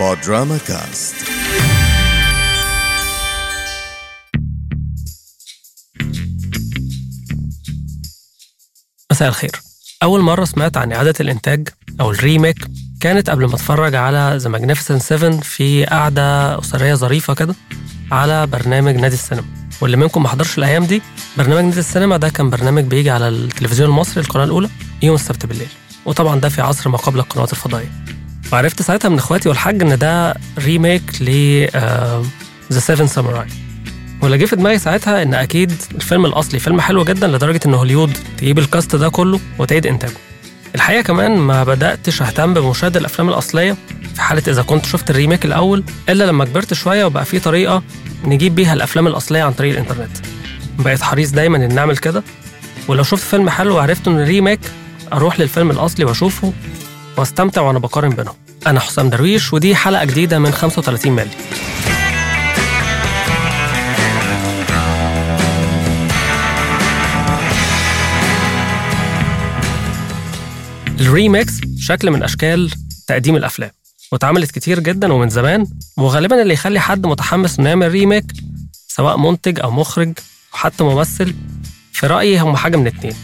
بودراما كاست مساء الخير. أول مرة سمعت عن إعادة الإنتاج أو ال remake كانت قبل ما أتفرج على The Magnificent 7 في قعدة أسرية ظريفة كده على برنامج نادي السينما. واللي منكم ما حضرش الأيام دي برنامج نادي السينما ده كان برنامج بيجي على التلفزيون المصري القناة الأولى يوم السبت بالليل. وطبعا ده في عصر ما قبل القنوات الفضائية. وعرفت ساعتها من اخواتي والحاج ان ده remake ل The Seven Samurai واللي جه في دماغي ساعتها إن أكيد الفيلم الأصلي فيلم حلو جدا لدرجة إن هوليود تجيب ال cast ده كله وتعيد إنتاجه. الحقيقة كمان ما بدأتش أهتم بمشاهدة الأفلام الأصلية في حالة إذا كنت شفت ال remake الأول إلا لما كبرت شوية وبقى في طريقة نجيب بيها الأفلام الأصلية عن طريق الإنترنت. بقيت حريص دايما إن نعمل كده. ولو شفت فيلم حلو وعرفت انه remake أروح للفيلم الأصلي وأشوفه وأستمتع وأنا بقارن بينهم. أنا حسام درويش ودي حلقة جديدة من 35 ملي ال remakes شكل من أشكال تقديم الأفلام واتعملت كتير جدا ومن زمان وغالبا اللي يخلي حد متحمس إنه يعمل ريميك سواء منتج أو مخرج أو حتى ممثل في رأيي هم حاجة من اتنين.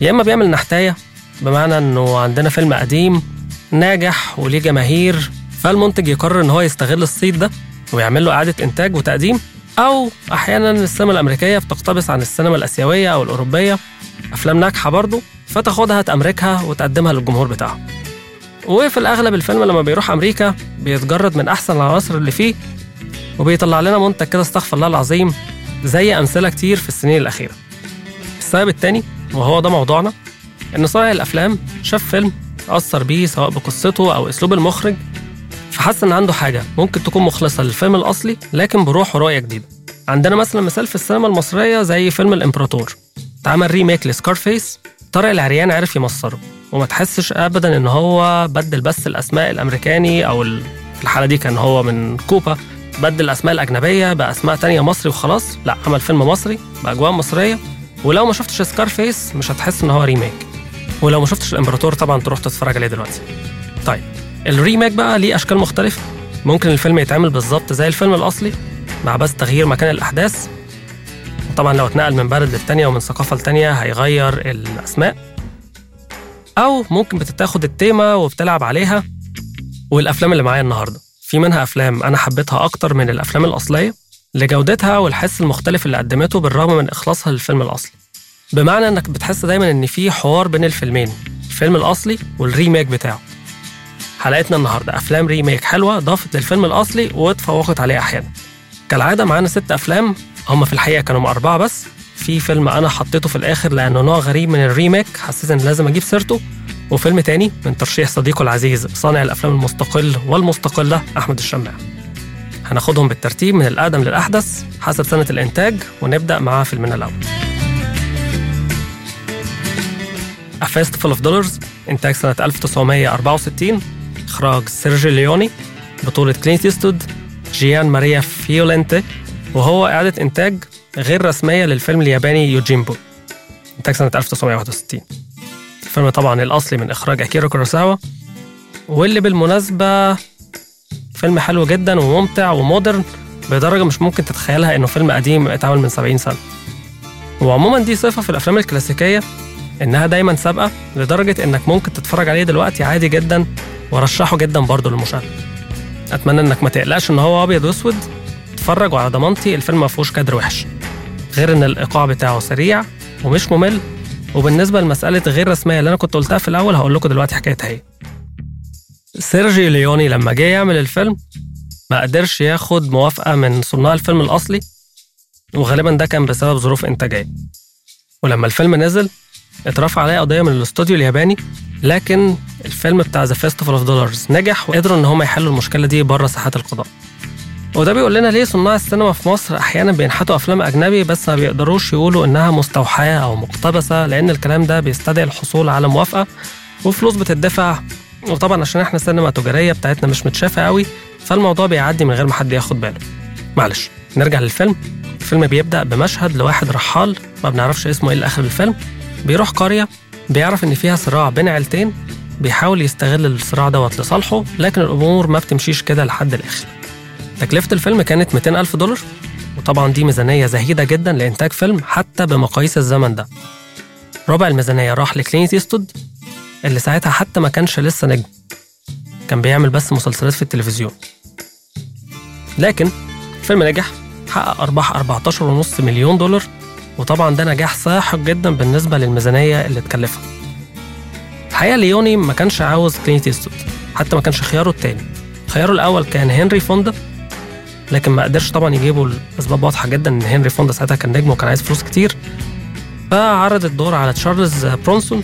يا إما بيعمل نحتاية بمعنى إنه عندنا فيلم قديم ناجح وليه جماهير فالمنتج يقرر إن هو يستغل الصيت ده ويعمل له إعادة إنتاج وتقديم أو أحيانا السينما الأمريكية بتقتبس عن السينما الآسيوية أو الأوروبية أفلام ناجحة برضه فتاخدها تامركها وتقدمها للجمهور بتاعها. وفي الأغلب الفيلم لما بيروح أمريكا بيتجرد من أحسن العناصر اللي فيه وبيطلع لنا منتج كده استغفر الله العظيم زي أمثلة كتير في السنين الأخيرة. السبب التاني وهو ده موضوعنا إن صانع الأفلام شاف فيلم أثر بيه سواء بقصته أو أسلوب المخرج. فحس إن عنده حاجة ممكن تكون مخلصة للفيلم الأصلي لكن بروح ورؤية جديدة. عندنا مثلا مثال في السينما المصرية زي فيلم الإمبراطور. اتعمل ريميك لسكارفيس طارق العريان عرف يمصره. وما تحسش أبدا إن هو بدل بس الأسماء الأمريكاني أو في الحالة دي كان هو من كوبا بدل الأسماء الأجنبية بأسماء تانية مصري وخلاص. لا عمل فيلم مصري بأجواء مصرية. ولو ما شفتش Scarface مش هتحس إن هو remake. ولو ما شفتش الامبراطور طبعا تروح تتفرج عليه دلوقتي. طيب ال remake بقى ليه أشكال مختلفة. ممكن الفيلم يتعمل بالظبط زي الفيلم الأصلي مع بس تغيير مكان الأحداث. طبعا لو اتنقل من بلد للتانية ومن ثقافة لتانية هيغير الأسماء. أو ممكن بتتاخد التيمة وبتلعب عليها والأفلام اللي معايا النهاردة. في منها أفلام أنا حبيتها أكتر من الأفلام الأصلية لجودتها والحس المختلف اللي قدمته بالرغم من إخلاصها للفيلم الأصلي. بمعنى إنك بتحس دايما إن في حوار بين الفيلمين الفيلم الأصلي وال remake بتاعه. حلقتنا النهارده أفلام remake حلوة ضافت للفيلم الأصلي واتفوقت عليه أحيانا. كالعادة معانا ست أفلام هم في الحقيقة كانوا أربعة بس. في فيلم أنا حطيته في الآخر لأنه نوع غريب من الريميك حسيت إن لازم أجيب سيرته. وفيلم تاني من ترشيح صديقه العزيز صانع الأفلام المستقل والمستقلة أحمد الشماع هناخدهم بالترتيب من الأقدم للأحدث حسب سنة الإنتاج ونبدأ مع فيلمنا الأول. Fistful of Dollars. إنتاج سنة 1964 إخراج سيرجي ليوني. بطولة كلينت إيستوود. جيان ماريا فولونتي وهو إعادة إنتاج غير رسمية للفيلم الياباني يوجيمبو. إنتاج سنة 1961 الفيلم طبعا الأصلي من إخراج أكيرا كوروساوا. واللي بالمناسبة فيلم حلو جدا وممتع و modern بدرجة مش ممكن تتخيلها إنه فيلم قديم اتعمل من 70 سنة. وعموما دي صفة في الأفلام الكلاسيكية. إنها دايما سابقة لدرجة إنك ممكن تتفرج عليه دلوقتي عادي جدا ورشحه جدا برضه للمشاهدة. أتمنى إنك ما تقلقش إن هو أبيض وأسود. اتفرج وعلى ضمانتي الفيلم ما فيهوش كادر وحش. غير إن الإيقاع بتاعه سريع ومش ممل. وبالنسبة لمسألة غير رسمية اللي أنا كنت قلتها في الأول هقول لكم دلوقتي حكايتها إيه. سيرجي ليوني لما جه يعمل الفيلم ما قدرش ياخد موافقة من صناع الفيلم الأصلي وغالبا ده كان بسبب ظروف إنتاجية. ولما الفيلم نزل اترفع عليه قضية من الاستوديو الياباني لكن الفيلم بتاع The Fistful of Dollars نجح وقدروا إن هم يحلوا المشكلة دي بره ساحات القضاء. وده بيقول لنا ليه صناع السينما في مصر أحيانا بينحتوا أفلام أجنبي بس ما بيقدروش يقولوا إنها مستوحاة أو مقتبسة لأن الكلام ده بيستدعي الحصول على موافقة وفلوس بتدفع. وطبعا عشان إحنا سينما تجارية بتاعتنا مش متشافة قوي فالموضوع بيعدي من غير ما حد ياخد باله. معلش نرجع للفيلم. الفيلم بيبدأ بمشهد لواحد رحال ما بنعرفش اسمه إيه لاخر الفيلم. بيروح قرية بيعرف إن فيها صراع بين عيلتين بيحاول يستغل الصراع دوت لصالحه لكن الأمور ما بتمشيش كده لحد الآخر. تكلفة الفيلم كانت 200 ألف دولار وطبعا دي ميزانية زهيدة جدا لإنتاج فيلم حتى بمقاييس الزمن ده. ربع الميزانية راح لكلينت إيستود اللي ساعتها حتى ما كانش لسه نجم. كان بيعمل بس مسلسلات في التلفزيون. لكن الفيلم نجح حقق أرباح 14.5 مليون دولار وطبعا ده نجاح ساحق جدا بالنسبة للميزانية اللي اتكلفها. الحقيقة ليوني ما كانش عاوز كلينت إيستوود حتى ما كانش خياره التاني. خياره الأول كان هنري فوندا لكن ما قدرش طبعا يجيبه لأسباب واضحة جدا إن هنري فوندا ساعتها كان نجم وكان عايز فلوس كتير. فعرض الدور على تشارلز برونسون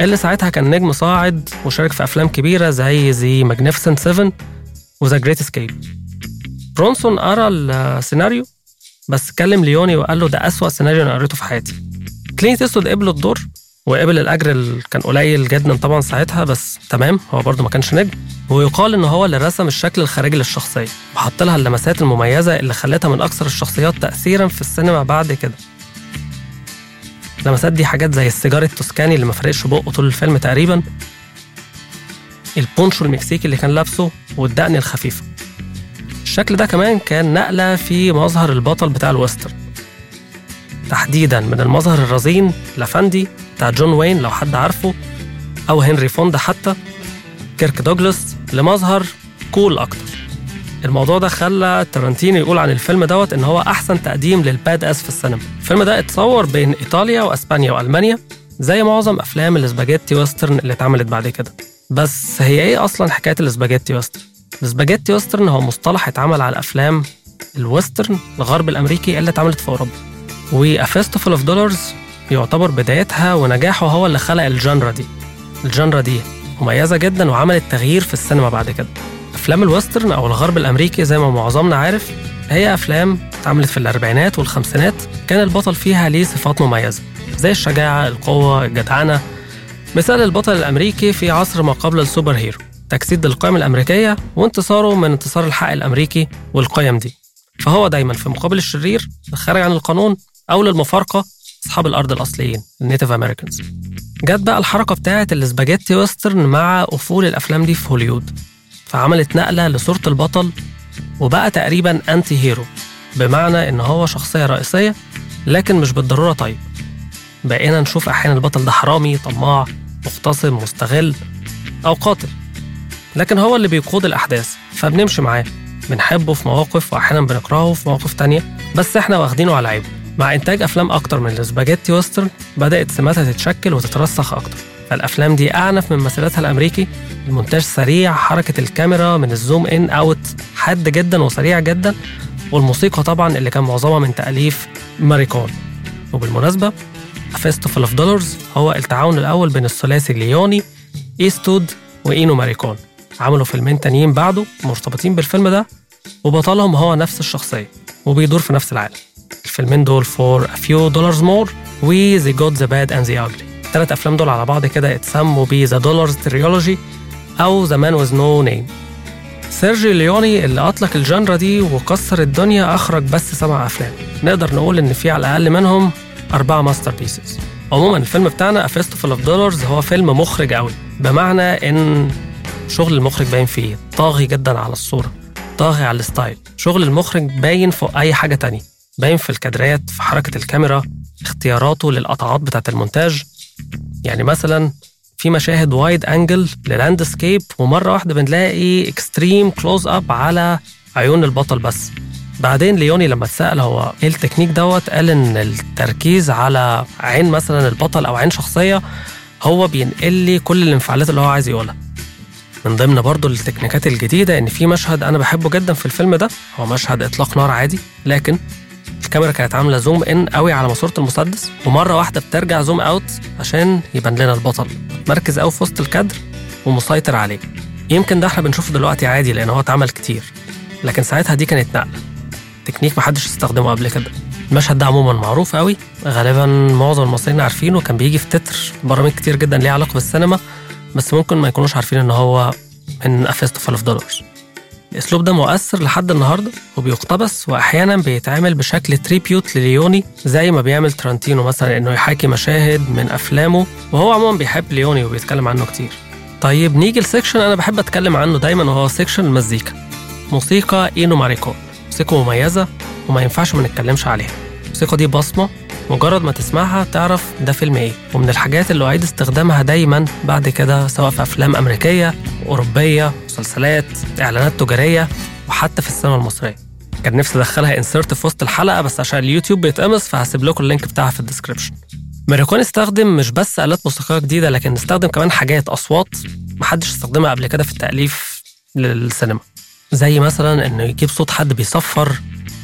اللي ساعتها كان نجم صاعد وشارك في أفلام كبيرة زي The Magnificent 7 و The Great Escape برونسون قرأ السيناريو بس كلم ليوني وقال له ده أسوأ سيناريو أنا قريته في حياتي. كلينت إيستوود قبل الدور وقبل الأجر اللي كان قليل جدا طبعا ساعتها بس تمام هو برضه ما كانش نجم. ويقال إن هو اللي رسم الشكل الخارجي للشخصية وحط لها اللمسات المميزة اللي خلتها من أكثر الشخصيات تأثيرا في السينما بعد كده. اللمسات دي حاجات زي السيجار التوسكاني اللي ما فارقش بقه طول الفيلم تقريبا البونشو المكسيكي اللي كان لابسه والدقن الخفيفة. الشكل ده كمان كان نقلة في مظهر البطل بتاع ال Western. تحديدا من المظهر الرزين الأفندي بتاع جون واين لو حد عارفه أو هنري فوندا حتى كيرك دوجلاس لمظهر cool أكتر. الموضوع ده خلى تارانتينو يقول عن الفيلم دوت إن هو أحسن تقديم لل badass في السينما. الفيلم ده اتصور بين إيطاليا وإسبانيا وألمانيا زي معظم أفلام ال Spaghetti Western اللي اتعملت بعد كده. بس هي إيه أصلا حكاية ال Spaghetti Western؟ ال Spaghetti Western هو مصطلح اتعمل على الأفلام ال Western الغرب الأمريكي اللي اتعملت في أوروبا. و A Fistful of Dollars يعتبر بدايتها ونجاحه هو اللي خلق ال genre دي. ال genre دي مميزة جدا وعملت تغيير في السينما بعد كده. أفلام ال Western أو الغرب الأمريكي زي ما معظمنا عارف هي أفلام اتعملت في الأربعينات والخمسينات كان البطل فيها ليه صفات مميزة زي الشجاعة القوة الجدعنة. مثال البطل الأمريكي في عصر ما قبل ال superhero. تجسيد للقيم الأمريكية وانتصاره من انتصار الحق الأمريكي والقيم دي. فهو دايما في مقابل الشرير الخارج عن القانون أو للمفارقة أصحاب الأرض الأصليين ال Native Americans. جت بقى الحركة بتاعة ال Spaghetti Western مع أفول الأفلام دي في هوليود. فعملت نقلة لصورة البطل وبقى تقريبا anti-hero بمعنى إن هو شخصية رئيسية لكن مش بالضرورة طيب. بقينا نشوف أحيانا البطل ده حرامي طماع مغتصب مستغل أو قاتل. لكن هو اللي بيقود الأحداث فبنمشي معاه. بنحبه في مواقف وأحيانا بنكرهه في مواقف تانية بس إحنا واخدينه على عيبه. مع إنتاج أفلام أكتر من ال Spaghetti Western بدأت سماتها تتشكل وتترسخ أكتر. فالأفلام دي أعنف من مثيلاتها الأمريكي المونتاج سريع حركة الكاميرا من ال zoom in out حاد جدا وسريع جدا والموسيقى طبعا اللي كان معظمها من تأليف موريكوني وبالمناسبة Fistful of Dollars هو التعاون الأول بين الثلاثي ليوني إيستوود وإنيو موريكوني عملوا فيلمين تانيين بعده مرتبطين بالفيلم ده وبطلهم هو نفس الشخصية وبيدور في نفس العالم. الفيلمين دول For a Few Dollars More و The Good, The Bad and The Ugly. الثلاث أفلام دول على بعض كده اتسموا ب The Dollars Trilogy أو The Man With No Name. سيرجيو ليوني اللي أطلق ال genre دي وكسر الدنيا أخرج بس سبع أفلام. نقدر نقول إن في على الأقل منهم أربعة masterpieces عموما الفيلم بتاعنا A Fistful of Dollars هو فيلم مخرج قوي بمعنى إن شغل المخرج باين فيه. طاغي جدا على الصورة. طاغي على ال style. شغل المخرج باين فوق أي حاجة تانية. باين في الكادرات في حركة الكاميرا اختياراته للقطعات بتاعة المونتاج. يعني مثلا في مشاهد wide angle لل landscape ومرة واحدة بنلاقي extreme close up على عيون البطل بس. بعدين ليوني لما اتسأل هو إيه التكنيك دوت قال إن التركيز على عين مثلا البطل أو عين شخصية هو بينقل لي كل الانفعالات اللي هو عايز يقولها. من ضمن برضه التكنيكات الجديدة إن في مشهد أنا بحبه جدا في الفيلم ده هو مشهد إطلاق نار عادي لكن الكاميرا كانت عاملة zoom in قوي على ماسورة المسدس ومرة واحدة بترجع zoom out عشان يبان لنا البطل. مركز قوي في وسط الكادر ومسيطر عليه. يمكن ده إحنا بنشوفه دلوقتي عادي لأن هو اتعمل كتير لكن ساعتها دي كانت نقلة. تكنيك محدش استخدمه قبل كده. المشهد ده عموما معروف قوي غالبا معظم المصريين عارفينه كان بيجي في تتر برامج كتير جدا ليها علاقة بالسينما. بس ممكن ما يكونوش عارفين إن هو من A Fistful of Dollars. الأسلوب ده مؤثر لحد النهارده وبيقتبس وأحيانا بيتعمل بشكل tribute لليوني زي ما بيعمل تارانتينو مثلا إنه يحاكي مشاهد من أفلامه وهو عموما بيحب ليوني وبيتكلم عنه كتير. طيب نيجي ل section أنا بحب أتكلم عنه دايما وهو section المزيكا موسيقى إنيو موريكوني. موسيقى مميزة وما ينفعش ما نتكلمش عليها. الموسيقى دي بصمة مجرد ما تسمعها تعرف ده فيلم إيه. ومن الحاجات اللي أعيد استخدامها دايما بعد كده سواء في أفلام أمريكية أوروبية مسلسلات إعلانات تجارية وحتى في السينما المصرية. كان نفسي أدخلها insert في وسط الحلقة بس عشان اليوتيوب بيتقمص فهسيب لكم ال link بتاعها في ال description موريكوني استخدم مش بس آلات موسيقية جديدة لكن استخدم كمان حاجات أصوات محدش استخدمها قبل كده في التأليف للسينما. زي مثلا إنه يجيب صوت حد بيصفر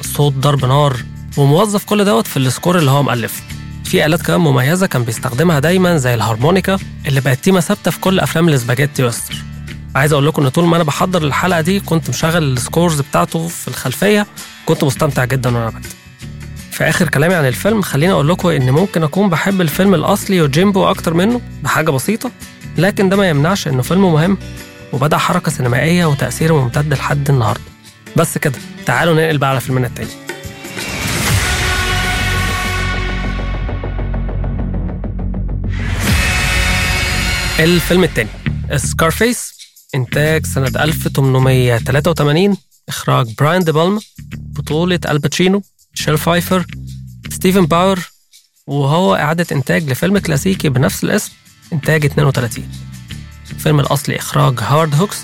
صوت ضرب نار وموظف كل دوت في ال score اللي هو مألفه في آلات كمان مميزة كان بيستخدمها دايما زي الهارمونيكا اللي بقت تيمة ثابتة في كل أفلام ال Spaghetti Western عايز أقول لكم إن طول ما أنا بحضر الحلقة دي كنت مشغل ال scores بتاعته في الخلفية كنت مستمتع جدا وأنا بكتب. في آخر كلامي عن الفيلم خليني أقول لكم إن ممكن أكون بحب الفيلم الأصلي وجيمبو أكتر منه بحاجة بسيطة لكن ده ما يمنعش إنه فيلم مهم وبدأ حركة سينمائية وتأثيره ممتد لحد النهاردة. بس كده تعالوا ننقل بقى على فيلمنا التاني. الفيلم التاني. سكارفيس إنتاج سنة 1883 إخراج براين دي بالما بطولة ال باتشينو ميشيل فايفر ستيفن باور. وهو إعادة إنتاج لفيلم كلاسيكي بنفس الاسم إنتاج 32 الفيلم الأصلي إخراج هاورد هوكس.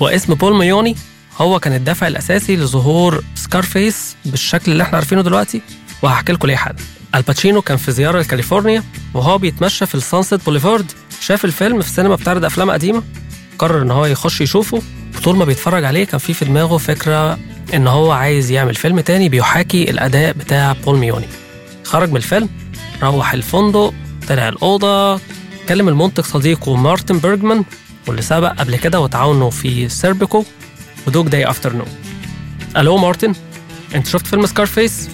واسم بول ميوني هو كان الدافع الأساسي لظهور سكارفيس بالشكل اللي إحنا عارفينه دلوقتي. وهحكي لكم ليه حالا. الباتشينو كان في زيارة لكاليفورنيا وهو بيتمشى في السانسيت بوليفارد. شاف الفيلم في السينما بتعرض أفلام قديمة؟ قرر إن هو يخش يشوفه. وطول ما بيتفرج عليه كان في في دماغه فكرة إن هو عايز يعمل فيلم تاني بيحاكي الأداء بتاع بول ميوني. خرج من الفيلم روح الفندق طلع الأوضة كلم المنتج صديقه مارتن بيرجمان واللي سبق قبل كده وتعاونوا في سيربيكو ودوج داي أفترنون. ألو مارتن أنت شفت فيلم سكارفيس؟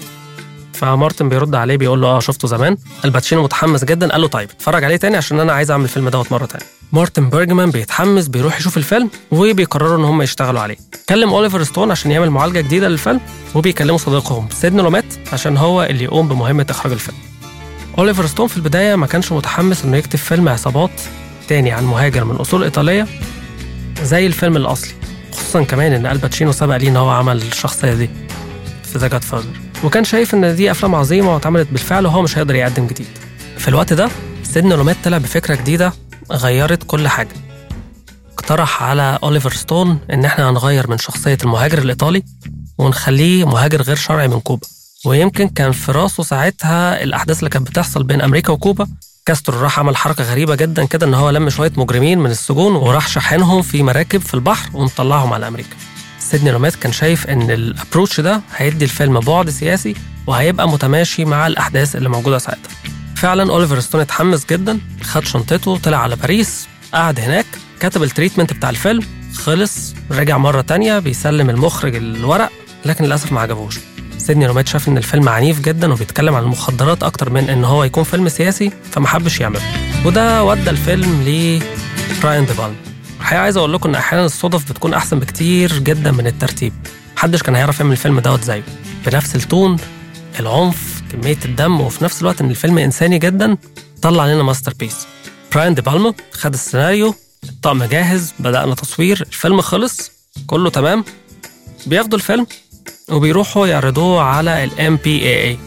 فمارتن بيرد عليه بيقول له آه شفته زمان. الباتشينو متحمس جدا. قال له طيب اتفرج عليه تاني عشان أنا عايز أعمل الفيلم دوت مرة تانية. مارتن بيرجمان بيتحمس بيروح يشوف الفيلم وبيقرروا إن هم يشتغلوا عليه. كلم أوليفر ستون عشان يعمل معالجة جديدة للفيلم وبيكلموا صديقهم. سيدني لوميت عشان هو اللي يقوم بمهمة إخراج الفيلم. أوليفر ستون في البداية ما كانش متحمس إنه يكتب فيلم عصابات تاني عن مهاجر من أصول إيطالية زي الفيلم الأصلي خصوصا كمان إن ألباتشينو سبق ليه إن هو عمل الشخصية دي في The Godfather وكان شايف إن دي أفلام عظيمة واتعملت بالفعل وهو مش هيقدر يقدم جديد. في الوقت ده سيدني لوميت طلع بفكرة جديدة غيرت كل حاجة. اقترح على أوليفر ستون إن إحنا هنغير من شخصية المهاجر الإيطالي ونخليه مهاجر غير شرعي من كوبا. ويمكن كان في راسه ساعتها الأحداث اللي كانت بتحصل بين أمريكا وكوبا. كاسترو راح عمل حركة غريبة جدا كده إن هو لم شوية مجرمين من السجون وراح شاحنهم في مراكب في البحر ومطلعهم على أمريكا. سيدني لوميت كان شايف إن ال approach ده هيدي الفيلم بعد سياسي وهيبقى متماشي مع الأحداث اللي موجودة ساعتها. فعلا أوليفر ستون اتحمس جدا خد شنطته طلع على باريس قعد هناك كتب ال treatment بتاع الفيلم خلص رجع مرة تانية بيسلم المخرج الورق لكن للأسف ما عجبوش سيدني لوميت شاف إن الفيلم عنيف جدا وبيتكلم عن المخدرات أكتر من إن هو يكون فيلم سياسي فما حبش يعمله. وده ودى الفيلم لبراين دي بالما الحقيقة عايز أقول لكم إن أحيانا الصدف بتكون أحسن بكتير جدا من الترتيب. محدش كان هيعرف يعمل الفيلم دوت زيه. بنفس ال tone العنف كمية الدم وفي نفس الوقت إن الفيلم إنساني جدا طلع لنا masterpiece. براين دي بالما خد السيناريو الطقم جاهز بدأنا تصوير الفيلم خلص كله تمام. بياخدوا الفيلم وبيروحوا يعرضوه على ال MPAA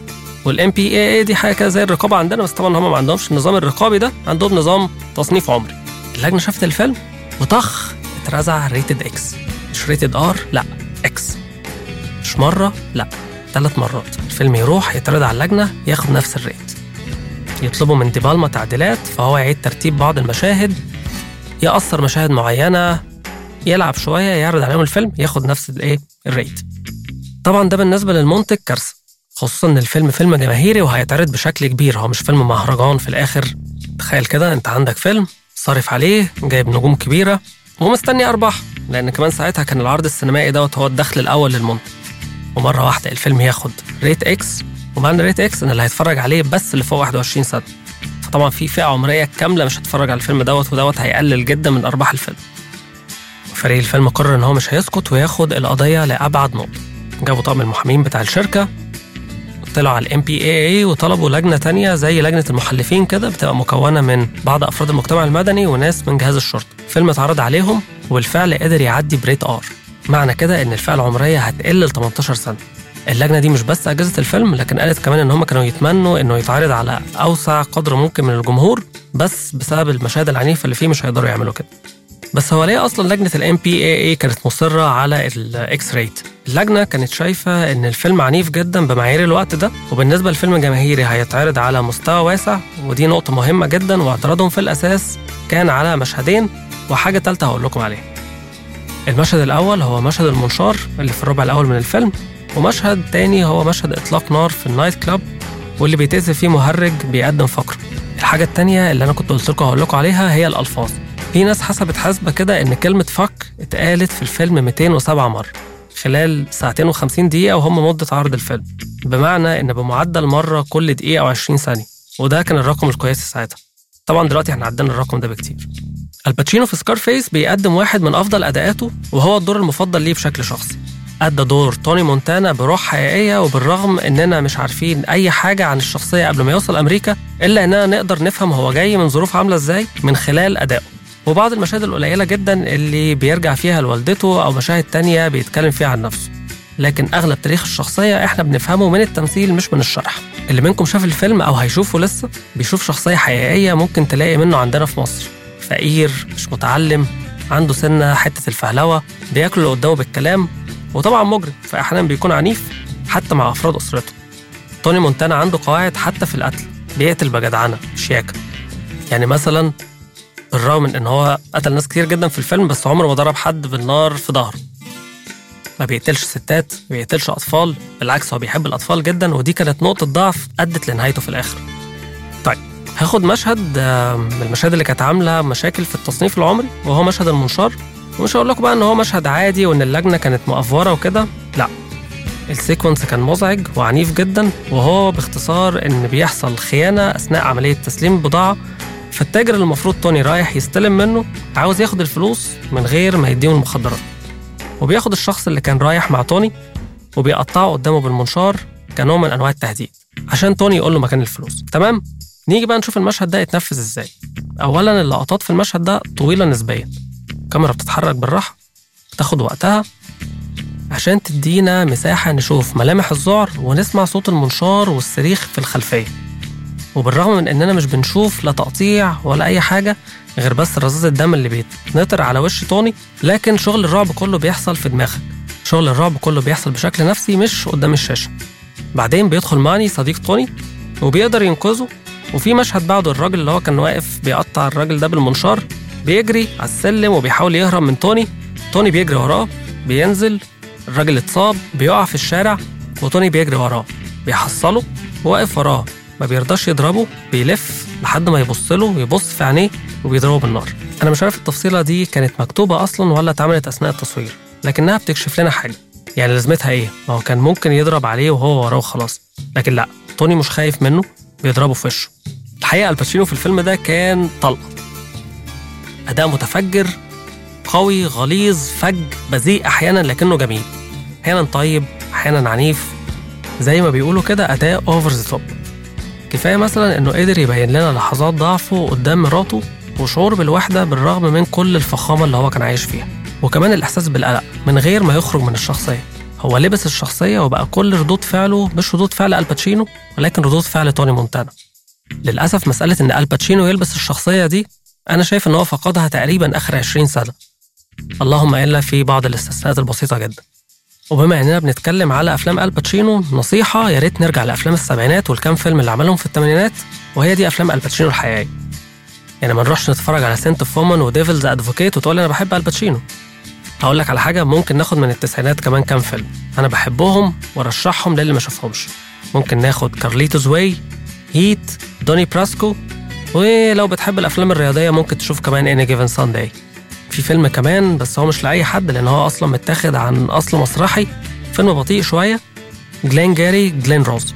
وال MPAA دي حاجة كده زي الرقابة عندنا بس طبعا هم ما عندهمش النظام الرقابي ده عندهم نظام تصنيف عمري. اللجنة شافت الفيلم وطخ اترزع rated X مش rated R لا X مش مرة لا ثلاث مرات. الفيلم يروح يتعرض على اللجنة ياخد نفس ال rate. يطلبوا من ديبالما تعديلات فهو يعيد ترتيب بعض المشاهد يقصر مشاهد معينة يلعب شوية يعرض عليهم الفيلم ياخد نفس الايه ال rate. طبعا ده بالنسبة للمنتج كارثة خصوصا إن الفيلم فيلم جماهيري وهيتعرض بشكل كبير. هو مش فيلم مهرجان في الآخر. تخيل كده أنت عندك فيلم صارف عليه جايب نجوم كبيرة ومستني أرباح لأن كمان ساعتها كان العرض السينمائي دوت هو الدخل الأول للمنتج. ومرة واحدة الفيلم ياخد rate X ومعنى rate X ان اللي هيتفرج عليه بس اللي فوق 21 سنة. فطبعا في فئة عمرية كاملة مش هتتفرج على الفيلم دوت ودوت هيقلل جدا من أرباح الفيلم. فريق الفيلم قرر إن هو مش هيسكت وياخد القضية لأبعد نقطة. جابوا طقم المحامين بتاع الشركة طلعوا على ال MPAA وطلبوا لجنة تانية زي لجنة المحلفين كده بتبقى مكونة من بعض أفراد المجتمع المدني وناس من جهاز الشرطة. فيلم اتعرض عليهم وبالفعل قدر يعدي ب rate R. معنى كده إن الفئة العمرية هتقل ل 18 سنة. اللجنة دي مش بس أجازت الفيلم لكن قالت كمان إن هم كانوا يتمنوا إنه يتعرض على أوسع قدر ممكن من الجمهور بس بسبب المشاهد العنيفة اللي فيه مش هيقدروا يعملوا كده. بس هو ليه أصلا لجنة ال MPAA كانت مصرة على ال X rate اللجنه كانت شايفة إن الفيلم عنيف جدا بمعايير الوقت ده وبالنسبة لفيلم جماهيري هيتعرض على مستوى واسع ودي نقطة مهمة جدا واعتراضهم في الأساس كان على مشهدين وحاجة ثالثه هقول لكم عليها. المشهد الأول هو مشهد المنشار اللي في الربع الأول من الفيلم ومشهد تاني هو مشهد إطلاق نار في النايت كلاب واللي بيتأذي فيه مهرج بيقدم فقره الحاجة التانية اللي أنا كنت قلت لكم هقول لكم عليها هي الألفاظ. في ناس حسبت حسبة كده إن كلمة فك اتقالت في الفيلم 207 مرة خلال ساعتين و50 دقيقة وهم مدة عرض الفيلم. بمعنى إن بمعدل مرة كل دقيقة أو 20 ثانية. وده كان الرقم الكويس ساعتها. طبعا دلوقتي إحنا عدينا الرقم ده بكتير. الباتشينو في سكارفيس بيقدم واحد من أفضل أداءاته وهو الدور المفضل ليه بشكل شخصي. أدى دور توني مونتانا بروح حقيقية وبالرغم إننا مش عارفين أي حاجة عن الشخصية قبل ما يوصل أمريكا إلا إننا نقدر نفهم هو جاي من ظروف عاملة إزاي من خلال أدائه. وبعض المشاهد القليلة جدا اللي بيرجع فيها لوالدته أو مشاهد تانية بيتكلم فيها عن نفسه. لكن أغلب تاريخ الشخصية إحنا بنفهمه من التمثيل مش من الشرح. اللي منكم شاف الفيلم أو هيشوفه لسه بيشوف شخصية حقيقية ممكن تلاقي منه عندنا في مصر. فقير مش متعلم عنده سنة حتة الفهلوة بياكل اللي قدامه بالكلام وطبعا مجرم. فأحيانا بيكون عنيف حتى مع أفراد أسرته. توني مونتانا عنده قواعد حتى في القتل. بيقتل بجدعنة شياكة. يعني مثلا بالرغم من إن هو قتل ناس كتير جدا في الفيلم بس عمره ما ضرب حد بالنار في ظهره. ما بيقتلش ستات ما بيقتلش أطفال بالعكس هو بيحب الأطفال جدا ودي كانت نقطة ضعف أدت لنهايته في الآخر. طيب هاخد مشهد من المشاهد اللي كانت عاملة مشاكل في التصنيف العمري وهو مشهد المنشار. ومش هقول لكم بقى إن هو مشهد عادي وإن اللجنة كانت مقفورة وكده لا. ال sequence كان مزعج وعنيف جدا وهو باختصار إن بيحصل خيانة أثناء عملية تسليم البضاعة فالتاجر اللي المفروض توني رايح يستلم منه عاوز ياخد الفلوس من غير ما يديهم المخدرات. وبياخد الشخص اللي كان رايح مع توني وبيقطعه قدامه بالمنشار كنوع من أنواع التهديد عشان توني يقول له مكان الفلوس. تمام؟ نيجي بقى نشوف المشهد ده يتنفذ إزاي. اولا اللقطات في المشهد ده طويلة نسبيا. الكاميرا بتتحرك بالراحة بتاخد وقتها عشان تدينا مساحة نشوف ملامح الذعر ونسمع صوت المنشار والصريخ في الخلفية. وبالرغم من إننا مش بنشوف لا تقطيع ولا أي حاجة غير بس رذاذ الدم اللي بيتنطر على وش توني لكن شغل الرعب كله بيحصل في دماغك. شغل الرعب كله بيحصل بشكل نفسي مش قدام الشاشة. بعدين بيدخل ماني صديق توني وبيقدر ينقذه. وفي مشهد بعده الراجل اللي هو كان واقف بيقطع الراجل ده بالمنشار بيجري على السلم وبيحاول يهرب من توني. توني بيجري وراه بينزل الراجل اتصاب بيقع في الشارع وتوني بيجري وراه. بيحصله وواقف وراه. ما بيرضاش يضربه بيلف لحد ما يبص له ويبص في عينيه وبيضربه بالنار. أنا مش عارف التفصيلة دي كانت مكتوبة أصلا ولا اتعملت أثناء التصوير لكنها بتكشف لنا حاجة. يعني لازمتها إيه؟ ما هو كان ممكن يضرب عليه وهو وراه وخلاص. لكن لأ توني مش خايف منه بيضربه في وشه. الحقيقة الباتشينو في الفيلم ده كان طلقة. أداء متفجر قوي غليظ فج بذيء أحيانا لكنه جميل. أحيانا طيب أحيانا عنيف. زي ما بيقولوا كده أداء over the top كفاية مثلا إنه قدر يبين لنا لحظات ضعفه قدام مراته وشعور بالوحدة بالرغم من كل الفخامة اللي هو كان عايش فيها. وكمان الإحساس بالقلق من غير ما يخرج من الشخصية. هو لبس الشخصية وبقى كل ردود فعله مش ردود فعل الباتشينو ولكن ردود فعل توني مونتانا. للأسف مسألة إن الباتشينو يلبس الشخصية دي أنا شايف إن هو فقدها تقريبا آخر 20 سنة. اللهم إلا في بعض الاستثناءات البسيطة جدا. وبما اننا بنتكلم على افلام الباتشينو نصيحة يا ريت نرجع لأفلام السبعينات والكام فيلم اللي عملهم في الثمانينات وهي دي أفلام الباتشينو الحقيقية. يعني ما نروحش نتفرج على Scent of a Woman و Devil's Advocate وتقول أنا بحب الباتشينو هقول لك على حاجة ممكن ناخد من التسعينات كمان كام فيلم. أنا بحبهم وأرشحهم للي ما شافهمش. ممكن ناخد Carlito's Way، Heat، Donnie Brasco ولو بتحب الأفلام الرياضية ممكن تشوف كمان Any Given Sunday في فيلم كمان بس هو مش لأي حد لأن هو أصلا متاخد عن أصل مسرحي. فيلم بطيء شوية. Glengarry Glen Ross.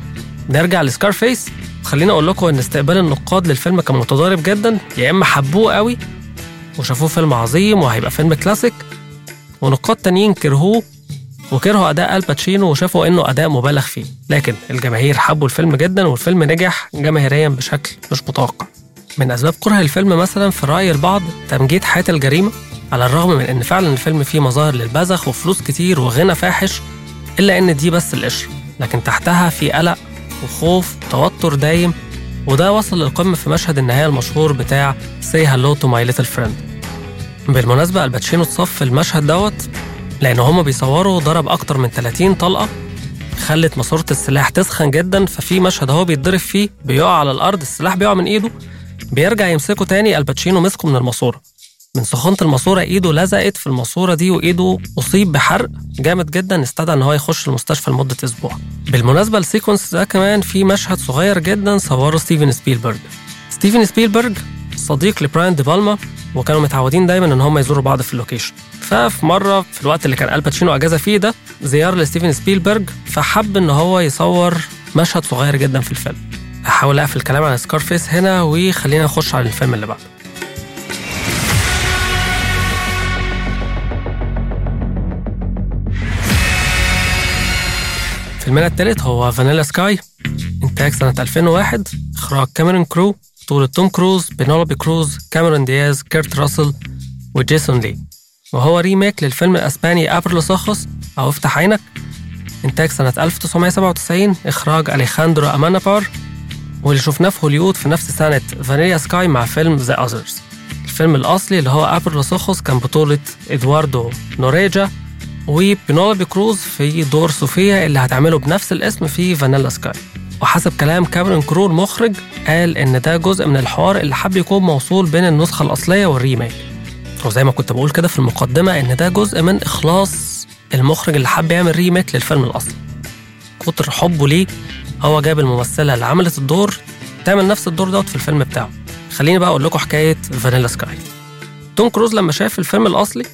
نرجع ل Scarface. خليني أقول لكم إن استقبال النقاد للفيلم كان متضارب جدا. يا إما حبوه قوي وشافوه فيلم عظيم وهيبقى فيلم كلاسيك ونقاد تانيين كرهوه وكرهوا أداء الباتشينو وشافوا إنه أداء مبالغ فيه. لكن الجماهير حبوا الفيلم جدا والفيلم نجح جماهيريا بشكل مش متوقع. من أسباب كره الفيلم مثلا في رأي البعض تمجيد حياة الجريمة على الرغم من إن فعلا الفيلم فيه مظاهر للبذخ وفلوس كتير وغنى فاحش إلا إن دي بس القشر لكن تحتها في قلق وخوف وتوتر دايم وده وصل للقمة في مشهد النهاية المشهور بتاع Say Hello to My Little Friend. بالمناسبة الباتشينو اتصاب في المشهد دوت لأن هما بيصوروا ضرب أكتر من 30 طلقة خلت ماسورة السلاح تسخن جدا ففي مشهد هو بيتضرب فيه بيقع على الأرض السلاح بيقع من إيده بيرجع يمسكه تاني الباتشينو مسكه من الماسورة. من سخونة الماسورة إيده لزقت في الماسورة دي وإيده أصيب بحرق جامد جدا استدعى إن هو يخش المستشفى لمدة أسبوع. بالمناسبة ال sequence ده كمان في مشهد صغير جدا صوره ستيفن سبيلبرج. ستيفن سبيلبرج صديق لبراين دي بالما وكانوا متعودين دايما إن هم يزوروا بعض في ال location. ففي مرة في الوقت اللي كان الباتشينو أجازة فيه ده زيارة لستيفن سبيلبرج فحب إن هو يصور مشهد صغير جدا في الفيلم. هحاول أقفل الكلام عن Scarface هنا وخلينا نخش على الفيلم اللي بعده. فيلمنا التالت هو Vanilla Sky إنتاج سنة 2001 إخراج كاميرون كرو بطولة توم كروز بينيلوبي كروز كاميرون دياز كيرت راسل وجيسون لي. وهو remake للفيلم الأسباني Abre los ojos أو افتح عينك. إنتاج سنة 1997 إخراج أليخاندرو أمينابار. واللي شفناه في هوليوود في نفس سنة Vanilla Sky مع فيلم The Others الفيلم الأصلي اللي هو Abre los ojos كان بطولة إدواردو نوريجا وبينيلوبي كروز في دور صوفيا اللي هتعمله بنفس الاسم في Vanilla Sky. وحسب كلام كاميرون كرو المخرج قال إن ده جزء من الحوار اللي حب يكون موصول بين النسخة الأصلية وال remake. وزي ما كنت بقول كده في المقدمة إن ده جزء من إخلاص المخرج اللي حب يعمل remake للفيلم الأصلي. كتر حبه ليه هو جاب الممثلة اللي عملت الدور تعمل نفس الدور دوت في الفيلم بتاعه. خليني بقى أقول لكم حكاية Vanilla Sky. توم كروز لما شاف الفيلم الأصلي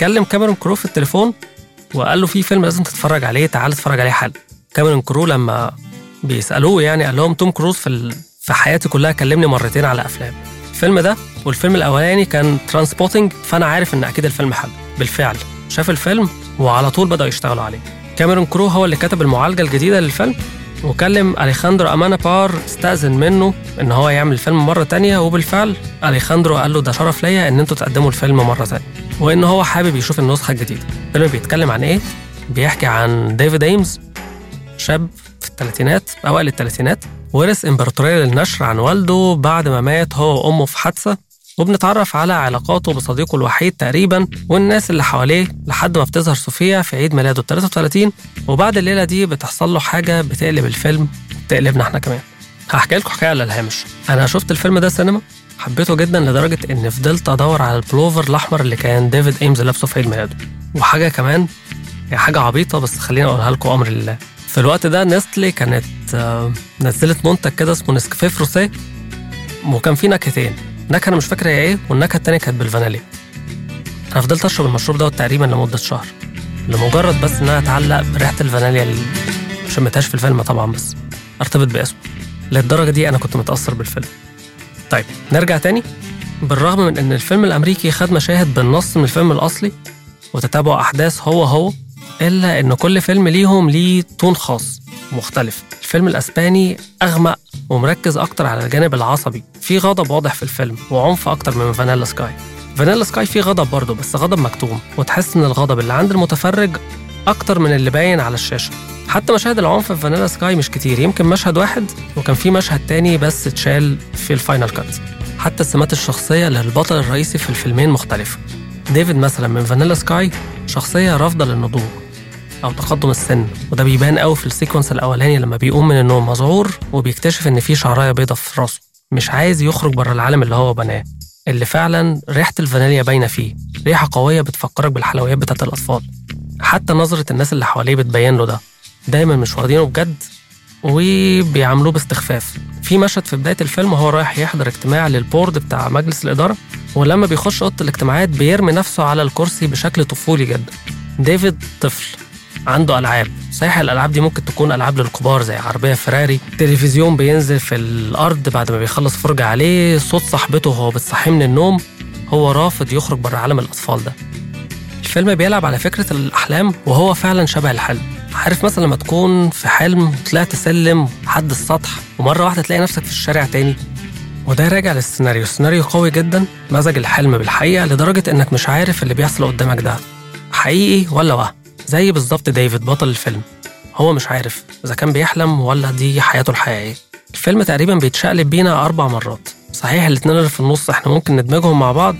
كلم كاميرون كرو في التليفون وقال له في فيلم لازم تتفرج عليه تعال اتفرج عليه حالا. كاميرون كرو لما بيسألوه يعني قال لهم توم كروز في ال... في حياتي كلها كلمني مرتين على أفلام. الفيلم ده والفيلم الأولاني كان Trainspotting فأنا عارف إن أكيد الفيلم حلو. بالفعل. شاف الفيلم وعلى طول بدأوا يشتغلوا عليه. كاميرون كرو هو اللي كتب المعالجة الجديدة للفيلم. وكلم أليخاندرو أمينابار استأذن منه إن هو يعمل الفيلم مرة تانية وبالفعل أليخاندرو قال له ده شرف ليا إن أنتوا تقدموا الفيلم مرة تانية وإن هو حابب يشوف النسخة الجديدة. الفيلم بيتكلم عن إيه؟ بيحكي عن ديفيد أيمز شاب في الثلاثينات أوائل الثلاثينات ورث إمبراطورية للنشر عن والده بعد ما مات هو وأمه في حادثة. وبنتعرف على علاقاته بصديقه الوحيد تقريبا والناس اللي حواليه لحد ما بتظهر صوفيا في عيد ميلاده 33 وبعد الليلة دي بتحصل له حاجة بتقلب الفيلم بتقلبنا إحنا كمان. هحكي لكم حكاية على الهامش. أنا شفت الفيلم ده سينما حبيته جدا لدرجة إن فضلت أدور على البلوفر الأحمر اللي كان ديفيد إيمز لابسه في عيد ميلاده. وحاجة كمان هي حاجة عبيطة بس خليني أقولها لكم أمر لله. في الوقت ده نستلي كانت نزلت منتج كده اسمه نسكافيه فروسيه وكان فيه نكهتين. نكهة أنا مش فاكر هي إيه والنكهة التانية كانت بالفانيليا. أنا فضلت أشرب المشروب دوت تقريبا لمدة شهر لمجرد بس انها أتعلق بريحة الفانيليا اللي شمتهاش في الفيلم طبعا بس ارتبط باسمه. للدرجة دي أنا كنت متأثر بالفيلم. طيب نرجع تاني. بالرغم من إن الفيلم الأمريكي خد مشاهد بالنص من الفيلم الأصلي وتتابع أحداث هو هو إلا إن كل فيلم ليهم ليه تون خاص. مختلف. الفيلم الأسباني أغمق ومركز أكتر على الجانب العصبي. في غضب واضح في الفيلم وعنف أكتر من فانيلا سكاي. فانيلا سكاي فيه غضب برضه بس غضب مكتوم وتحس إن الغضب اللي عند المتفرج أكتر من اللي باين على الشاشة. حتى مشاهد العنف في Vanilla Sky مش كتير يمكن مشهد واحد وكان في مشهد تاني بس اتشال في ال final cut. حتى السمات الشخصية للبطل الرئيسي في الفيلمين مختلفة. ديفيد مثلا من Vanilla Sky شخصية رافضة للنضوج. أو تقدم السن. وده بيبان قوي في ال sequence الأولاني لما بيقوم من النوم مذعور وبيكتشف إن في شعرايه بيضة في راسه. مش عايز يخرج بره العالم اللي هو بناه اللي فعلا ريحة الفانيليا باينة فيه. ريحة قوية بتفكرك بالحلويات بتاعت الأطفال. حتى نظرة الناس اللي حواليه بتبين له ده. دايما مش واخدينه بجد وبيعاملوه باستخفاف. في مشهد في بداية الفيلم وهو رايح يحضر اجتماع للبورد بتاع مجلس الإدارة ولما بيخش أوضة الاجتماعات بيرمي نفسه على الكرسي بشكل طفولي جدا. ديفيد طفل. عنده ألعاب. صحيح الألعاب دي ممكن تكون ألعاب للكبار زي عربية فراري تلفزيون بينزل في الأرض بعد ما بيخلص فرجة عليه صوت صاحبته وهو بتصحيه من النوم هو رافض يخرج بره عالم الأطفال ده. الفيلم بيلعب على فكرة الأحلام وهو فعلا شبه الحلم. عارف مثلا لما تكون في حلم طلعت سلم حد السطح ومرة واحدة تلاقي نفسك في الشارع تاني. وده راجع للسيناريو. السيناريو قوي جدا مزج الحلم بالحقيقة لدرجة إنك مش عارف اللي بيحصل قدامك ده. حقيقي ولا وهم؟ زي بالظبط ديفيد بطل الفيلم. هو مش عارف إذا كان بيحلم ولا دي حياته الحقيقية. الفيلم تقريبا بيتشقلب بينا أربع مرات. صحيح الاتنين اللي في النص إحنا ممكن ندمجهم مع بعض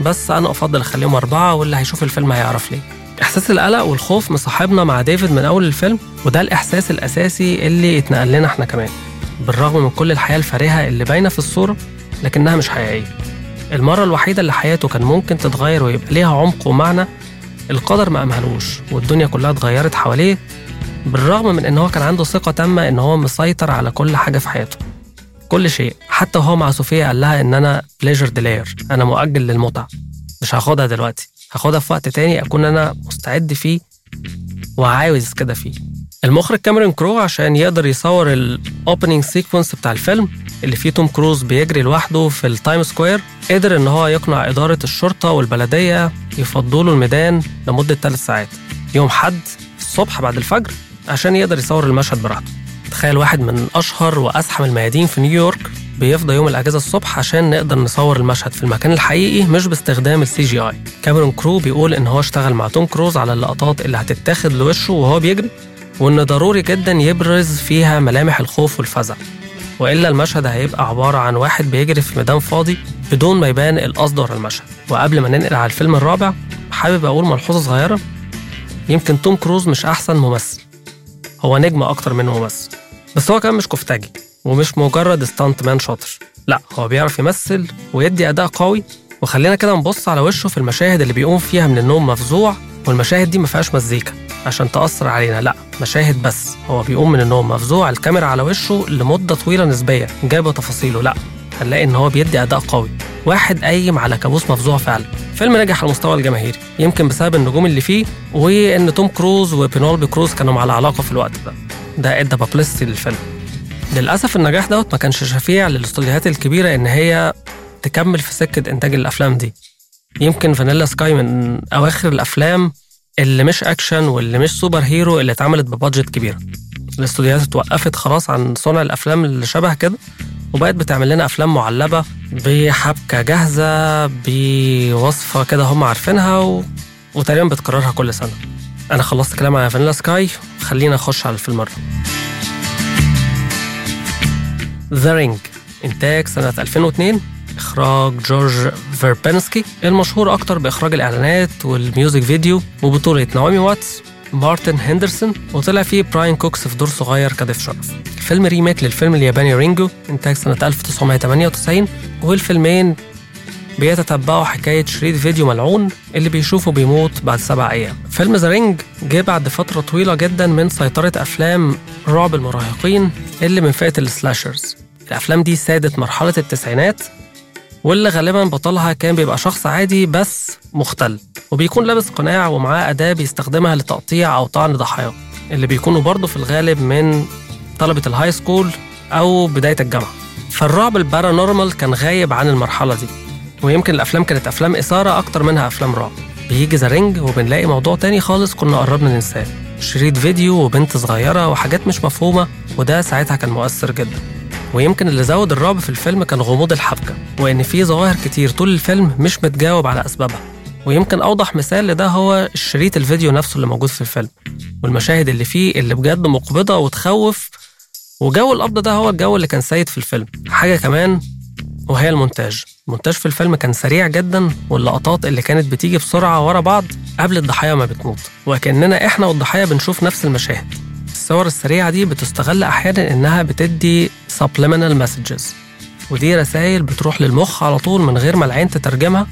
بس أنا أفضل أخليهم أربعة واللي هيشوف الفيلم هيعرف ليه. إحساس القلق والخوف مصاحبنا مع ديفيد من أول الفيلم وده الإحساس الأساسي اللي اتنقل لنا إحنا كمان. بالرغم من كل الحياة الفارهة اللي باينة في الصورة لكنها مش حقيقية. المرة الوحيدة اللي حياته كان ممكن تتغير ويبقى ليها عمق ومعنى القدر ما أمهلوش والدنيا كلها اتغيرت حواليه بالرغم من إن هو كان عنده ثقة تامة إن هو مسيطر على كل حاجة في حياته. كل شيء حتى وهو مع صوفيا قال لها إن أنا pleasure delayer أنا مؤجل للمتعة. مش هاخدها دلوقتي هاخدها في وقت تاني أكون أنا مستعد فيه وعاوز كده فيه. المخرج كاميرون كرو عشان يقدر يصور ال opening sequence بتاع الفيلم اللي فيه توم كروز بيجري لوحده في ال Time Square قدر إن هو يقنع إدارة الشرطة والبلدية يفضوا له الميدان لمدة ثلاث ساعات. يوم حد الصبح بعد الفجر عشان يقدر يصور المشهد براحته. تخيل واحد من أشهر وأزحم الميادين في نيويورك بيفضى يوم الأجازة الصبح عشان نقدر نصور المشهد في المكان الحقيقي مش باستخدام ال CGI. كاميرون كرو بيقول إن هو اشتغل مع توم كروز على اللقطات اللي هتتاخد لوشه وهو بيجري وإن ضروري جدا يبرز فيها ملامح الخوف والفزع. وإلا المشهد هيبقى عبارة عن واحد بيجري في ميدان فاضي بدون ما يبان القصد ورا المشهد وقبل ما ننقل على الفيلم الرابع حابب أقول ملحوظة صغيرة يمكن توم كروز مش أحسن ممثل. هو نجم أكتر منه ممثل بس هو كان مش كفتاجي ومش مجرد ستانت مان شاطر. لا هو بيعرف يمثل ويدي أداء قوي وخلينا كده نبص على وشه في المشاهد اللي بيقوم فيها من النوم مفزوع والمشاهد دي ما فيهاش مزيكا. عشان تأثر علينا. لا مشاهد بس. هو بيقوم من النوم مفزوع الكاميرا على وشه لمدة طويلة نسبيا جايبة تفاصيله. لا هنلاقي إن هو بيدي أداء قوي. واحد قايم على كابوس مفزوع فعلا. فيلم نجح على المستوى الجماهيري يمكن بسبب النجوم اللي فيه وإن توم كروز وبينيلوبي كروز كانوا على علاقه في الوقت ده. ده إدى publicity للفيلم. للأسف النجاح دوت ما كانش شفيع للاستوديوهات الكبيرة إن هي تكمل في سكة إنتاج الأفلام دي. يمكن Vanilla Sky من أواخر الأفلام اللي مش أكشن واللي مش superhero اللي اتعملت ب budget كبيرة. الاستوديوهات اتوقفت خلاص عن صنع الأفلام اللي شبه كده وبقت بتعمل لنا أفلام معلبة بحبكة جاهزة بوصفة كده هم عارفينها و... وتقريبا بتكررها كل سنة. أنا خلصت كلام على Vanilla Sky خلينا نخش على الفيلم الرابع. The Ring إنتاج سنة 2002 إخراج جور فيربنسكي المشهور أكتر بإخراج الإعلانات وال music video وبطولة نعومي واتس مارتن هندرسون وطلع فيه براين كوكس في دور صغير كضيف شرف. الفيلم remake للفيلم الياباني رينجو إنتاج سنة 1998 والفيلمين بيتتبعوا حكاية شريط فيديو ملعون اللي بيشوفه بيموت بعد سبع أيام. فيلم The Ring جه بعد فترة طويلة جدا من سيطرة أفلام رعب المراهقين اللي من فئة ال slashers. الأفلام دي سادت مرحلة التسعينات واللي غالبا بطلها كان بيبقى شخص عادي بس مختل وبيكون لابس قناع ومعاه أداة بيستخدمها لتقطيع أو طعن ضحاياه اللي بيكونوا برضه في الغالب من طلبة ال high school أو بداية الجامعة. فالرعب ال paranormal كان غايب عن المرحلة دي ويمكن الأفلام كانت أفلام إثارة أكتر منها أفلام رعب. بيجي The Ring وبنلاقي موضوع تاني خالص كنا قربنا ننساه. شريط فيديو وبنت صغيرة وحاجات مش مفهومة وده ساعتها كان مؤثر جدا. ويمكن اللي زود الرعب في الفيلم كان غموض الحبكة وإن في ظواهر كتير طول الفيلم مش متجاوب على أسبابها. ويمكن أوضح مثال لده هو الشريط الفيديو نفسه اللي موجود في الفيلم والمشاهد اللي فيه اللي بجد مقبضة وتخوف وجو القبض ده هو الجو اللي كان سيد في الفيلم. حاجة كمان وهي المونتاج. المونتاج في الفيلم كان سريع جدا واللقطات اللي كانت بتيجي بسرعة ورا بعض قبل الضحايا ما بتموت. وكأننا إحنا والضحايا بنشوف نفس المشاهد. الصور السريعة دي بتستغل أحيانا إنها بتدي subliminal messages. ودي رسائل بتروح للمخ على طول من غير ما العين تترجمها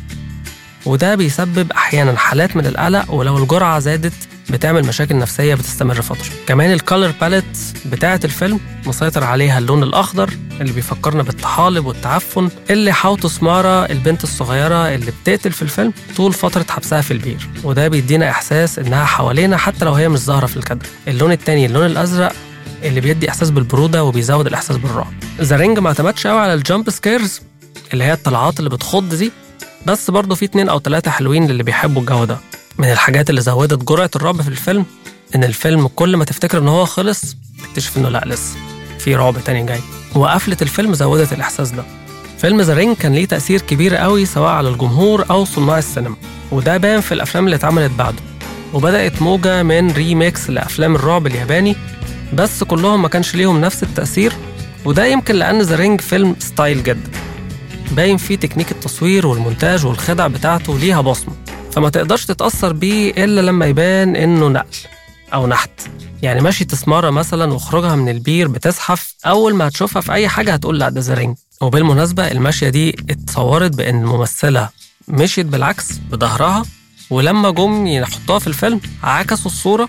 وده بيسبب أحيانا حالات من القلق ولو الجرعة زادت بتعمل مشاكل نفسية بتستمر فترة. كمان ال color palette بتاعة الفيلم مسيطر عليها اللون الأخضر اللي بيفكرنا بالطحالب والتعفن اللي حاوط سمارة البنت الصغيرة اللي بتقتل في الفيلم طول فترة حبسها في البير. وده بيدينا إحساس إنها حوالينا حتى لو هي مش ظاهرة في الكادر. اللون التاني اللون الأزرق اللي بيدي إحساس بالبرودة وبيزود الإحساس بالرعب. The Ring ما اعتمدش قوي على ال jump scares اللي هي الطلعات اللي بتخض دي بس برضه في اتنين أو تلاتة حلوين للي بيحبوا الجو ده. من الحاجات اللي زودت جرعة الرعب في الفيلم إن الفيلم كل ما تفتكر إن هو خلص تكتشف إنه لأ لسه في رعب تاني جاي. وقفلة الفيلم زودت الإحساس ده. فيلم The Ring كان ليه تأثير كبير قوي سواء على الجمهور أو صناع السينما. وده بان في الأفلام اللي اتعملت بعده. وبدأت موجة من remakes لأفلام الرعب الياباني بس كلهم ما كانش ليهم نفس التأثير. وده يمكن لأن The Ring فيلم style جدا باين فيه تكنيك التصوير والمونتاج والخدع بتاعته ليها بصمة. فما تقدرش تتأثر بيه إلا لما يبان إنه نقل أو نحت. يعني مشية سمارة مثلا وخروجها من البير بتزحف أول ما هتشوفها في أي حاجة هتقول لا ده The Ring وبالمناسبة المشية دي اتصورت بإن الممثلة مشيت بالعكس بظهرها ولما جم يحطوها في الفيلم عكسوا الصورة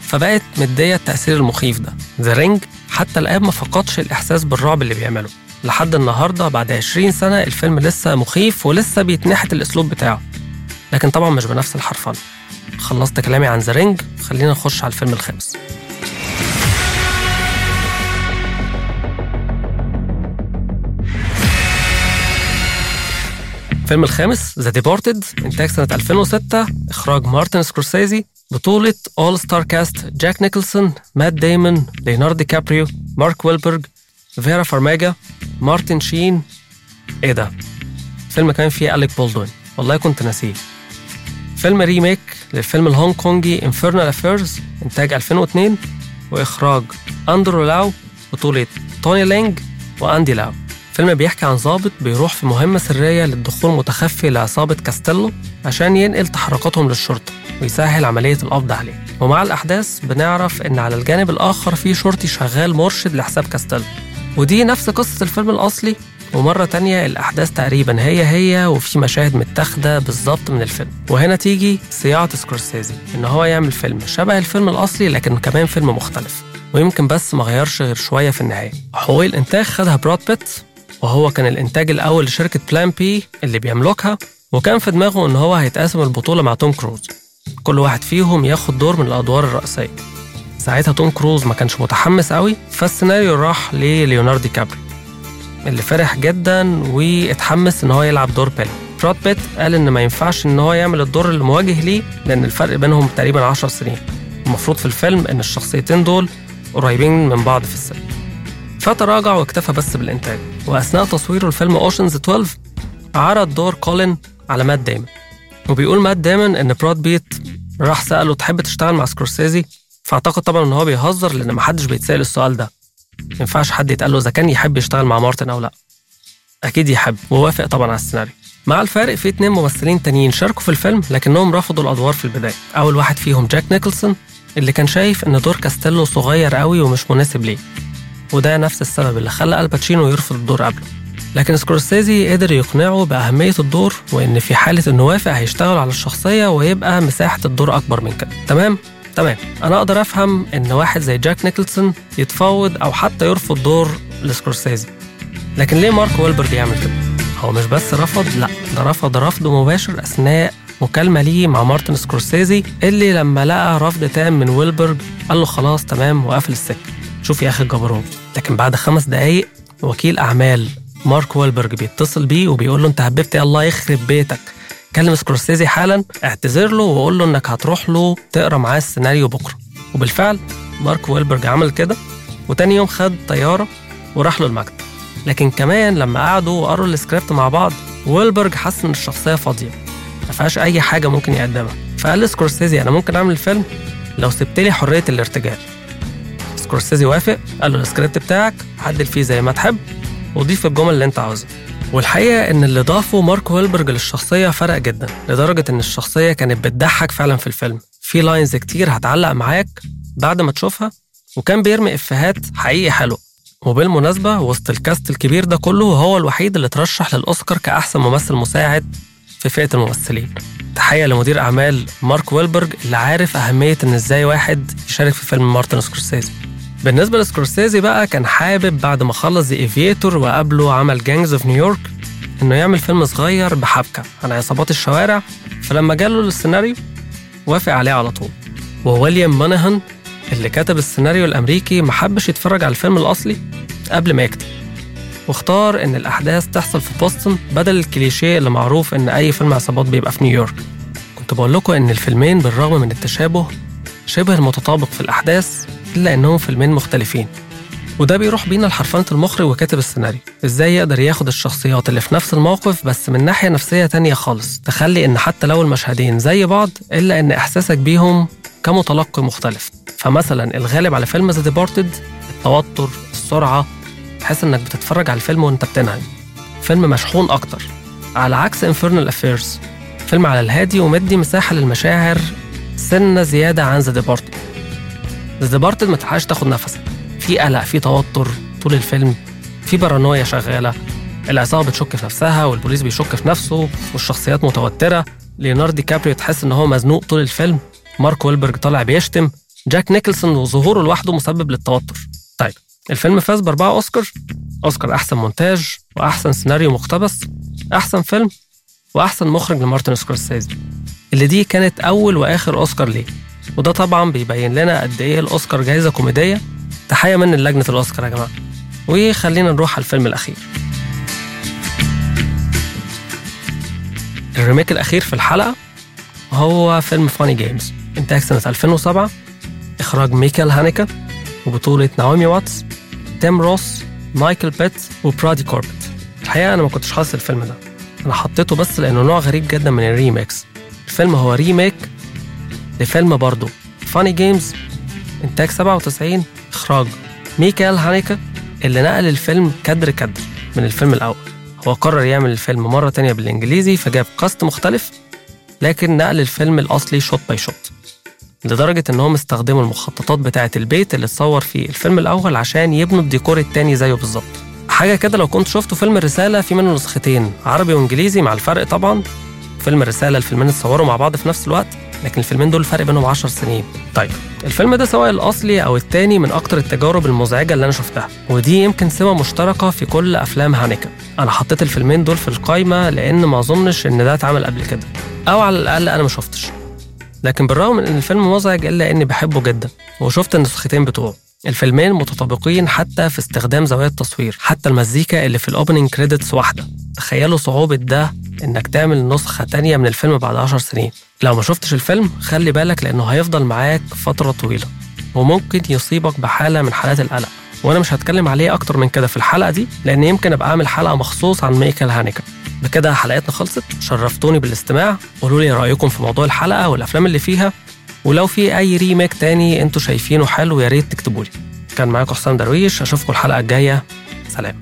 فبقت مدية التأثير المخيف ده. The Ring حتى الآن ما فقدش الإحساس بالرعب اللي بيعمله. لحد النهاردة بعد 20 سنة الفيلم لسه مخيف ولسه بيتنحت الأسلوب بتاعه. لكن طبعا مش بنفس الحرفنة خلصت كلامي عن The Ring خلينا نخش على الفيلم الخامس. الفيلم الخامس The Departed إنتاج سنة 2006 إخراج مارتن سكورسيزي بطولة all star cast جاك نيكلسون مات ديمون ليوناردو دي كابريو مارك ويلبرج فيرا فارماجا مارتن شين إيه ده؟ فيلم كان فيه أليك بولدوين. والله كنت ناسيه. فيلم remake للفيلم الهونج كونجي Infernal Affairs إنتاج 2002 وإخراج أندرو لاو بطولة توني لينج وأندي لاو. فيلم بيحكي عن ضابط بيروح في مهمة سرية للدخول متخفي لعصابة كاستيلو عشان ينقل تحركاتهم للشرطة ويسهل عملية القبض عليه. ومع الأحداث بنعرف إن على الجانب الآخر في شرطي شغال مرشد لحساب كاستيلو. ودي نفس قصة الفيلم الأصلي ومرة تانية الأحداث تقريبا هي هي وفي مشاهد متاخدة بالظبط من الفيلم. وهنا تيجي صياعة سكورسيزي إن هو يعمل فيلم شبه الفيلم الأصلي لكن كمان فيلم مختلف. ويمكن بس ما غيرش غير شوية في النهاية. حقوق الإنتاج خدها براد بيت وهو كان الإنتاج الأول لشركة Plan B اللي بيملكها وكان في دماغه إن هو هيتقاسم البطولة مع توم كروز. كل واحد فيهم ياخد دور من الأدوار الرئيسية. ساعتها توم كروز ما كانش متحمس قوي فالسيناريو راح لليوناردو دي كابريو اللي فرح جدا واتحمس إن هو يلعب دور بيل. براد بيت قال إن ما ينفعش إن هو يعمل الدور اللي مواجه ليه لأن الفرق بينهم تقريبا 10 سنين. المفروض في الفيلم إن الشخصيتين دول قريبين من بعض في السن. فتراجع واكتفى بس بالإنتاج. وأثناء تصويره لفيلم Ocean's 12 عرض دور كولين على مات دايمون وبيقول مات دايمون إن براد بيت راح سأله تحب تشتغل مع سكورسيزي؟ فأعتقد طبعا إن هو بيهزر لأن محدش بيتسأل السؤال ده. ما ينفعش حد يتقال له إذا كان يحب يشتغل مع مارتن أو لأ. أكيد يحب ووافق طبعا على السيناريو. مع الفارق في اتنين ممثلين تانيين شاركوا في الفيلم لكنهم رفضوا الأدوار في البداية. أول واحد فيهم جاك نيكلسون اللي كان شايف إن دور كاستيلو صغير قوي ومش مناسب ليه. وده نفس السبب اللي خلى آل باتشينو يرفض الدور قبله. لكن سكورسيزي قدر يقنعه بأهمية الدور وإن في حالة إنه وافق هيشتغل على الشخصية ويبقى مساحة الدور أكبر من كده. تمام؟ تمام. أنا أقدر أفهم إن واحد زي جاك نيكلسون يتفاوض أو حتى يرفض دور لسكورسيزي. لكن ليه مارك ويلبرج يعمل كده؟ هو مش بس رفض لأ ده رفض رفض مباشر أثناء مكالمة ليه مع مارتن سكورسيزي اللي لما لقى رفض تام من ويلبرج قال له خلاص تمام وقفل السكة. شوف يا أخي الجبروت. لكن بعد خمس دقايق وكيل أعمال مارك ويلبرج بيتصل بيه وبيقول له أنت هببت الله يخرب بيتك. كلم سكورسيزي حالا اعتذر له وقول له إنك هتروح له تقرأ معاه السيناريو بكرة. وبالفعل مارك ويلبرج عمل كده وتاني يوم خد طيارة وراح له المكتب. لكن كمان لما قعدوا وقروا السكريبت مع بعض ويلبرج حس إن الشخصية فاضية ما فيهاش أي حاجة ممكن يقدمها. فقال لسكورسيزي أنا ممكن أعمل الفيلم لو سبت لي حرية الارتجال. سكورسيزي وافق قال له السكريبت بتاعك عدل فيه زي ما تحب وضيف الجمل اللي أنت عاوزها. والحقيقة إن اللي ضافه مارك ويلبرج للشخصية فرق جدا لدرجة إن الشخصية كانت بتضحك فعلا في الفيلم. في lines كتير هتعلق معاك بعد ما تشوفها وكان بيرمي إفيهات حقيقي حلوة وبالمناسبة وسط ال cast الكبير ده كله هو الوحيد اللي ترشح للأوسكار كأحسن ممثل مساعد في فئة الممثلين. تحية لمدير أعمال مارك ويلبرج اللي عارف أهمية إن إزاي واحد يشارك في فيلم مارتن سكورسيزي. بالنسبة لسكورسيزي بقى كان حابب بعد ما خلص The Aviator وقبله عمل Gangs of New York إنه يعمل فيلم صغير بحبكة عن عصابات الشوارع فلما جاله السيناريو وافق عليه على طول. وويليام مانهان اللي كتب السيناريو الأمريكي ما حبش يتفرج على الفيلم الأصلي قبل ما يكتب. واختار إن الأحداث تحصل في بوسطن بدل الكليشيه اللي معروف إن أي فيلم عصابات بيبقى في نيويورك. كنت بقول لكم إن الفيلمين بالرغم من التشابه شبه المتطابق في الأحداث إلا إنهم فيلمين مختلفين. وده بيروح بينا لحرفنة المخرج وكاتب السيناريو. إزاي يقدر ياخد الشخصيات اللي في نفس الموقف بس من ناحية نفسية تانية خالص تخلي إن حتى لو المشهدين زي بعض إلا إن إحساسك بيهم كمتلقي مختلف. فمثلا الغالب على فيلم The Departed التوتر السرعة تحس إنك بتتفرج على الفيلم وأنت بتنهج فيلم مشحون أكتر. على عكس Infernal Affairs فيلم على الهادي ومدي مساحة للمشاعر سنة زيادة عن The Departed The Departed ما تلحقش تاخد نفسك. في قلق في توتر طول الفيلم. في بارانويا شغالة. العصابة بتشك في نفسها والبوليس بيشك في نفسه والشخصيات متوترة. ليوناردو كابريو تحس إن هو مزنوق طول الفيلم. مارك ويلبرج طالع بيشتم. جاك نيكلسون وظهوره لوحده مسبب للتوتر. طيب الفيلم فاز بأربعة أوسكار. أوسكار أحسن مونتاج وأحسن سيناريو مقتبس. أحسن فيلم وأحسن مخرج لمارتن سكورسيزي. اللي دي كانت أول وآخر أوسكار ليه. وده طبعا بيبين لنا قد إيه الأوسكار جايزة كوميدية تحية من لجنة الأوسكار يا جماعة. وخلينا نروح على الفيلم الأخير. ال remake الأخير في الحلقة هو فيلم Funny Games إنتاج سنة 2007 إخراج ميكال هانيكا وبطولة ناومي واتس تيم روس مايكل بيت وبرادي كوربت. الحقيقة أنا ما كنتش حاطط الفيلم ده. أنا حطيته بس لأنه نوع غريب جدا من ال remakes. الفيلم هو remake لفيلم برضه Funny Games إنتاج 97 إخراج ميكال هانيكا اللي نقل الفيلم كادر كادر من الفيلم الأول. هو قرر يعمل الفيلم مرة تانية بالإنجليزي فجاب cast مختلف لكن نقل الفيلم الأصلي shot by shot لدرجة إنهم استخدموا المخططات بتاعة البيت اللي اتصور فيه الفيلم الأول عشان يبنوا الديكور التاني زيه بالظبط. حاجة كده لو كنت شفتوا فيلم الرسالة في منه نسختين عربي وإنجليزي مع الفرق طبعا. فيلم الرسالة الفيلمين اتصوروا مع بعض في نفس الوقت. لكن الفيلمين دول الفرق بينهم 10 سنين. طيب الفيلم ده سواء الأصلي أو التاني من أكتر التجارب المزعجة اللي أنا شفتها ودي يمكن سمة مشتركة في كل أفلام هانيكا أنا حطيت الفيلمين دول في القايمة لأن ما أظنش إن ده اتعمل قبل كده أو على الأقل أنا ما شفتش. لكن بالرغم من إن الفيلم مزعج إلا إني بحبه جدا وشفت النسختين بتوعه. الفيلمين متطابقين حتى في استخدام زوايا التصوير حتى المزيكا اللي في ال opening credits واحدة. تخيلوا صعوبة ده إنك تعمل نسخة تانية من الفيلم بعد عشر سنين. لو ما شفتش الفيلم خلي بالك لأنه هيفضل معاك فترة طويلة وممكن يصيبك بحالة من حالات القلق. وأنا مش هتكلم عليه أكتر من كده في الحلقة دي لأن يمكن أبقى أعمل حلقة مخصوص عن ميكال هانيكا بكده حلقتنا خلصت. شرفتوني بالاستماع. قولوا لي رأيكم في موضوع الحلقة والأفلام اللي فيها. ولو في أي remake تاني أنتوا شايفينه حلو يا ريت تكتبوا لي كان معاكم حسام درويش أشوفكم الحلقة الجاية. سلام.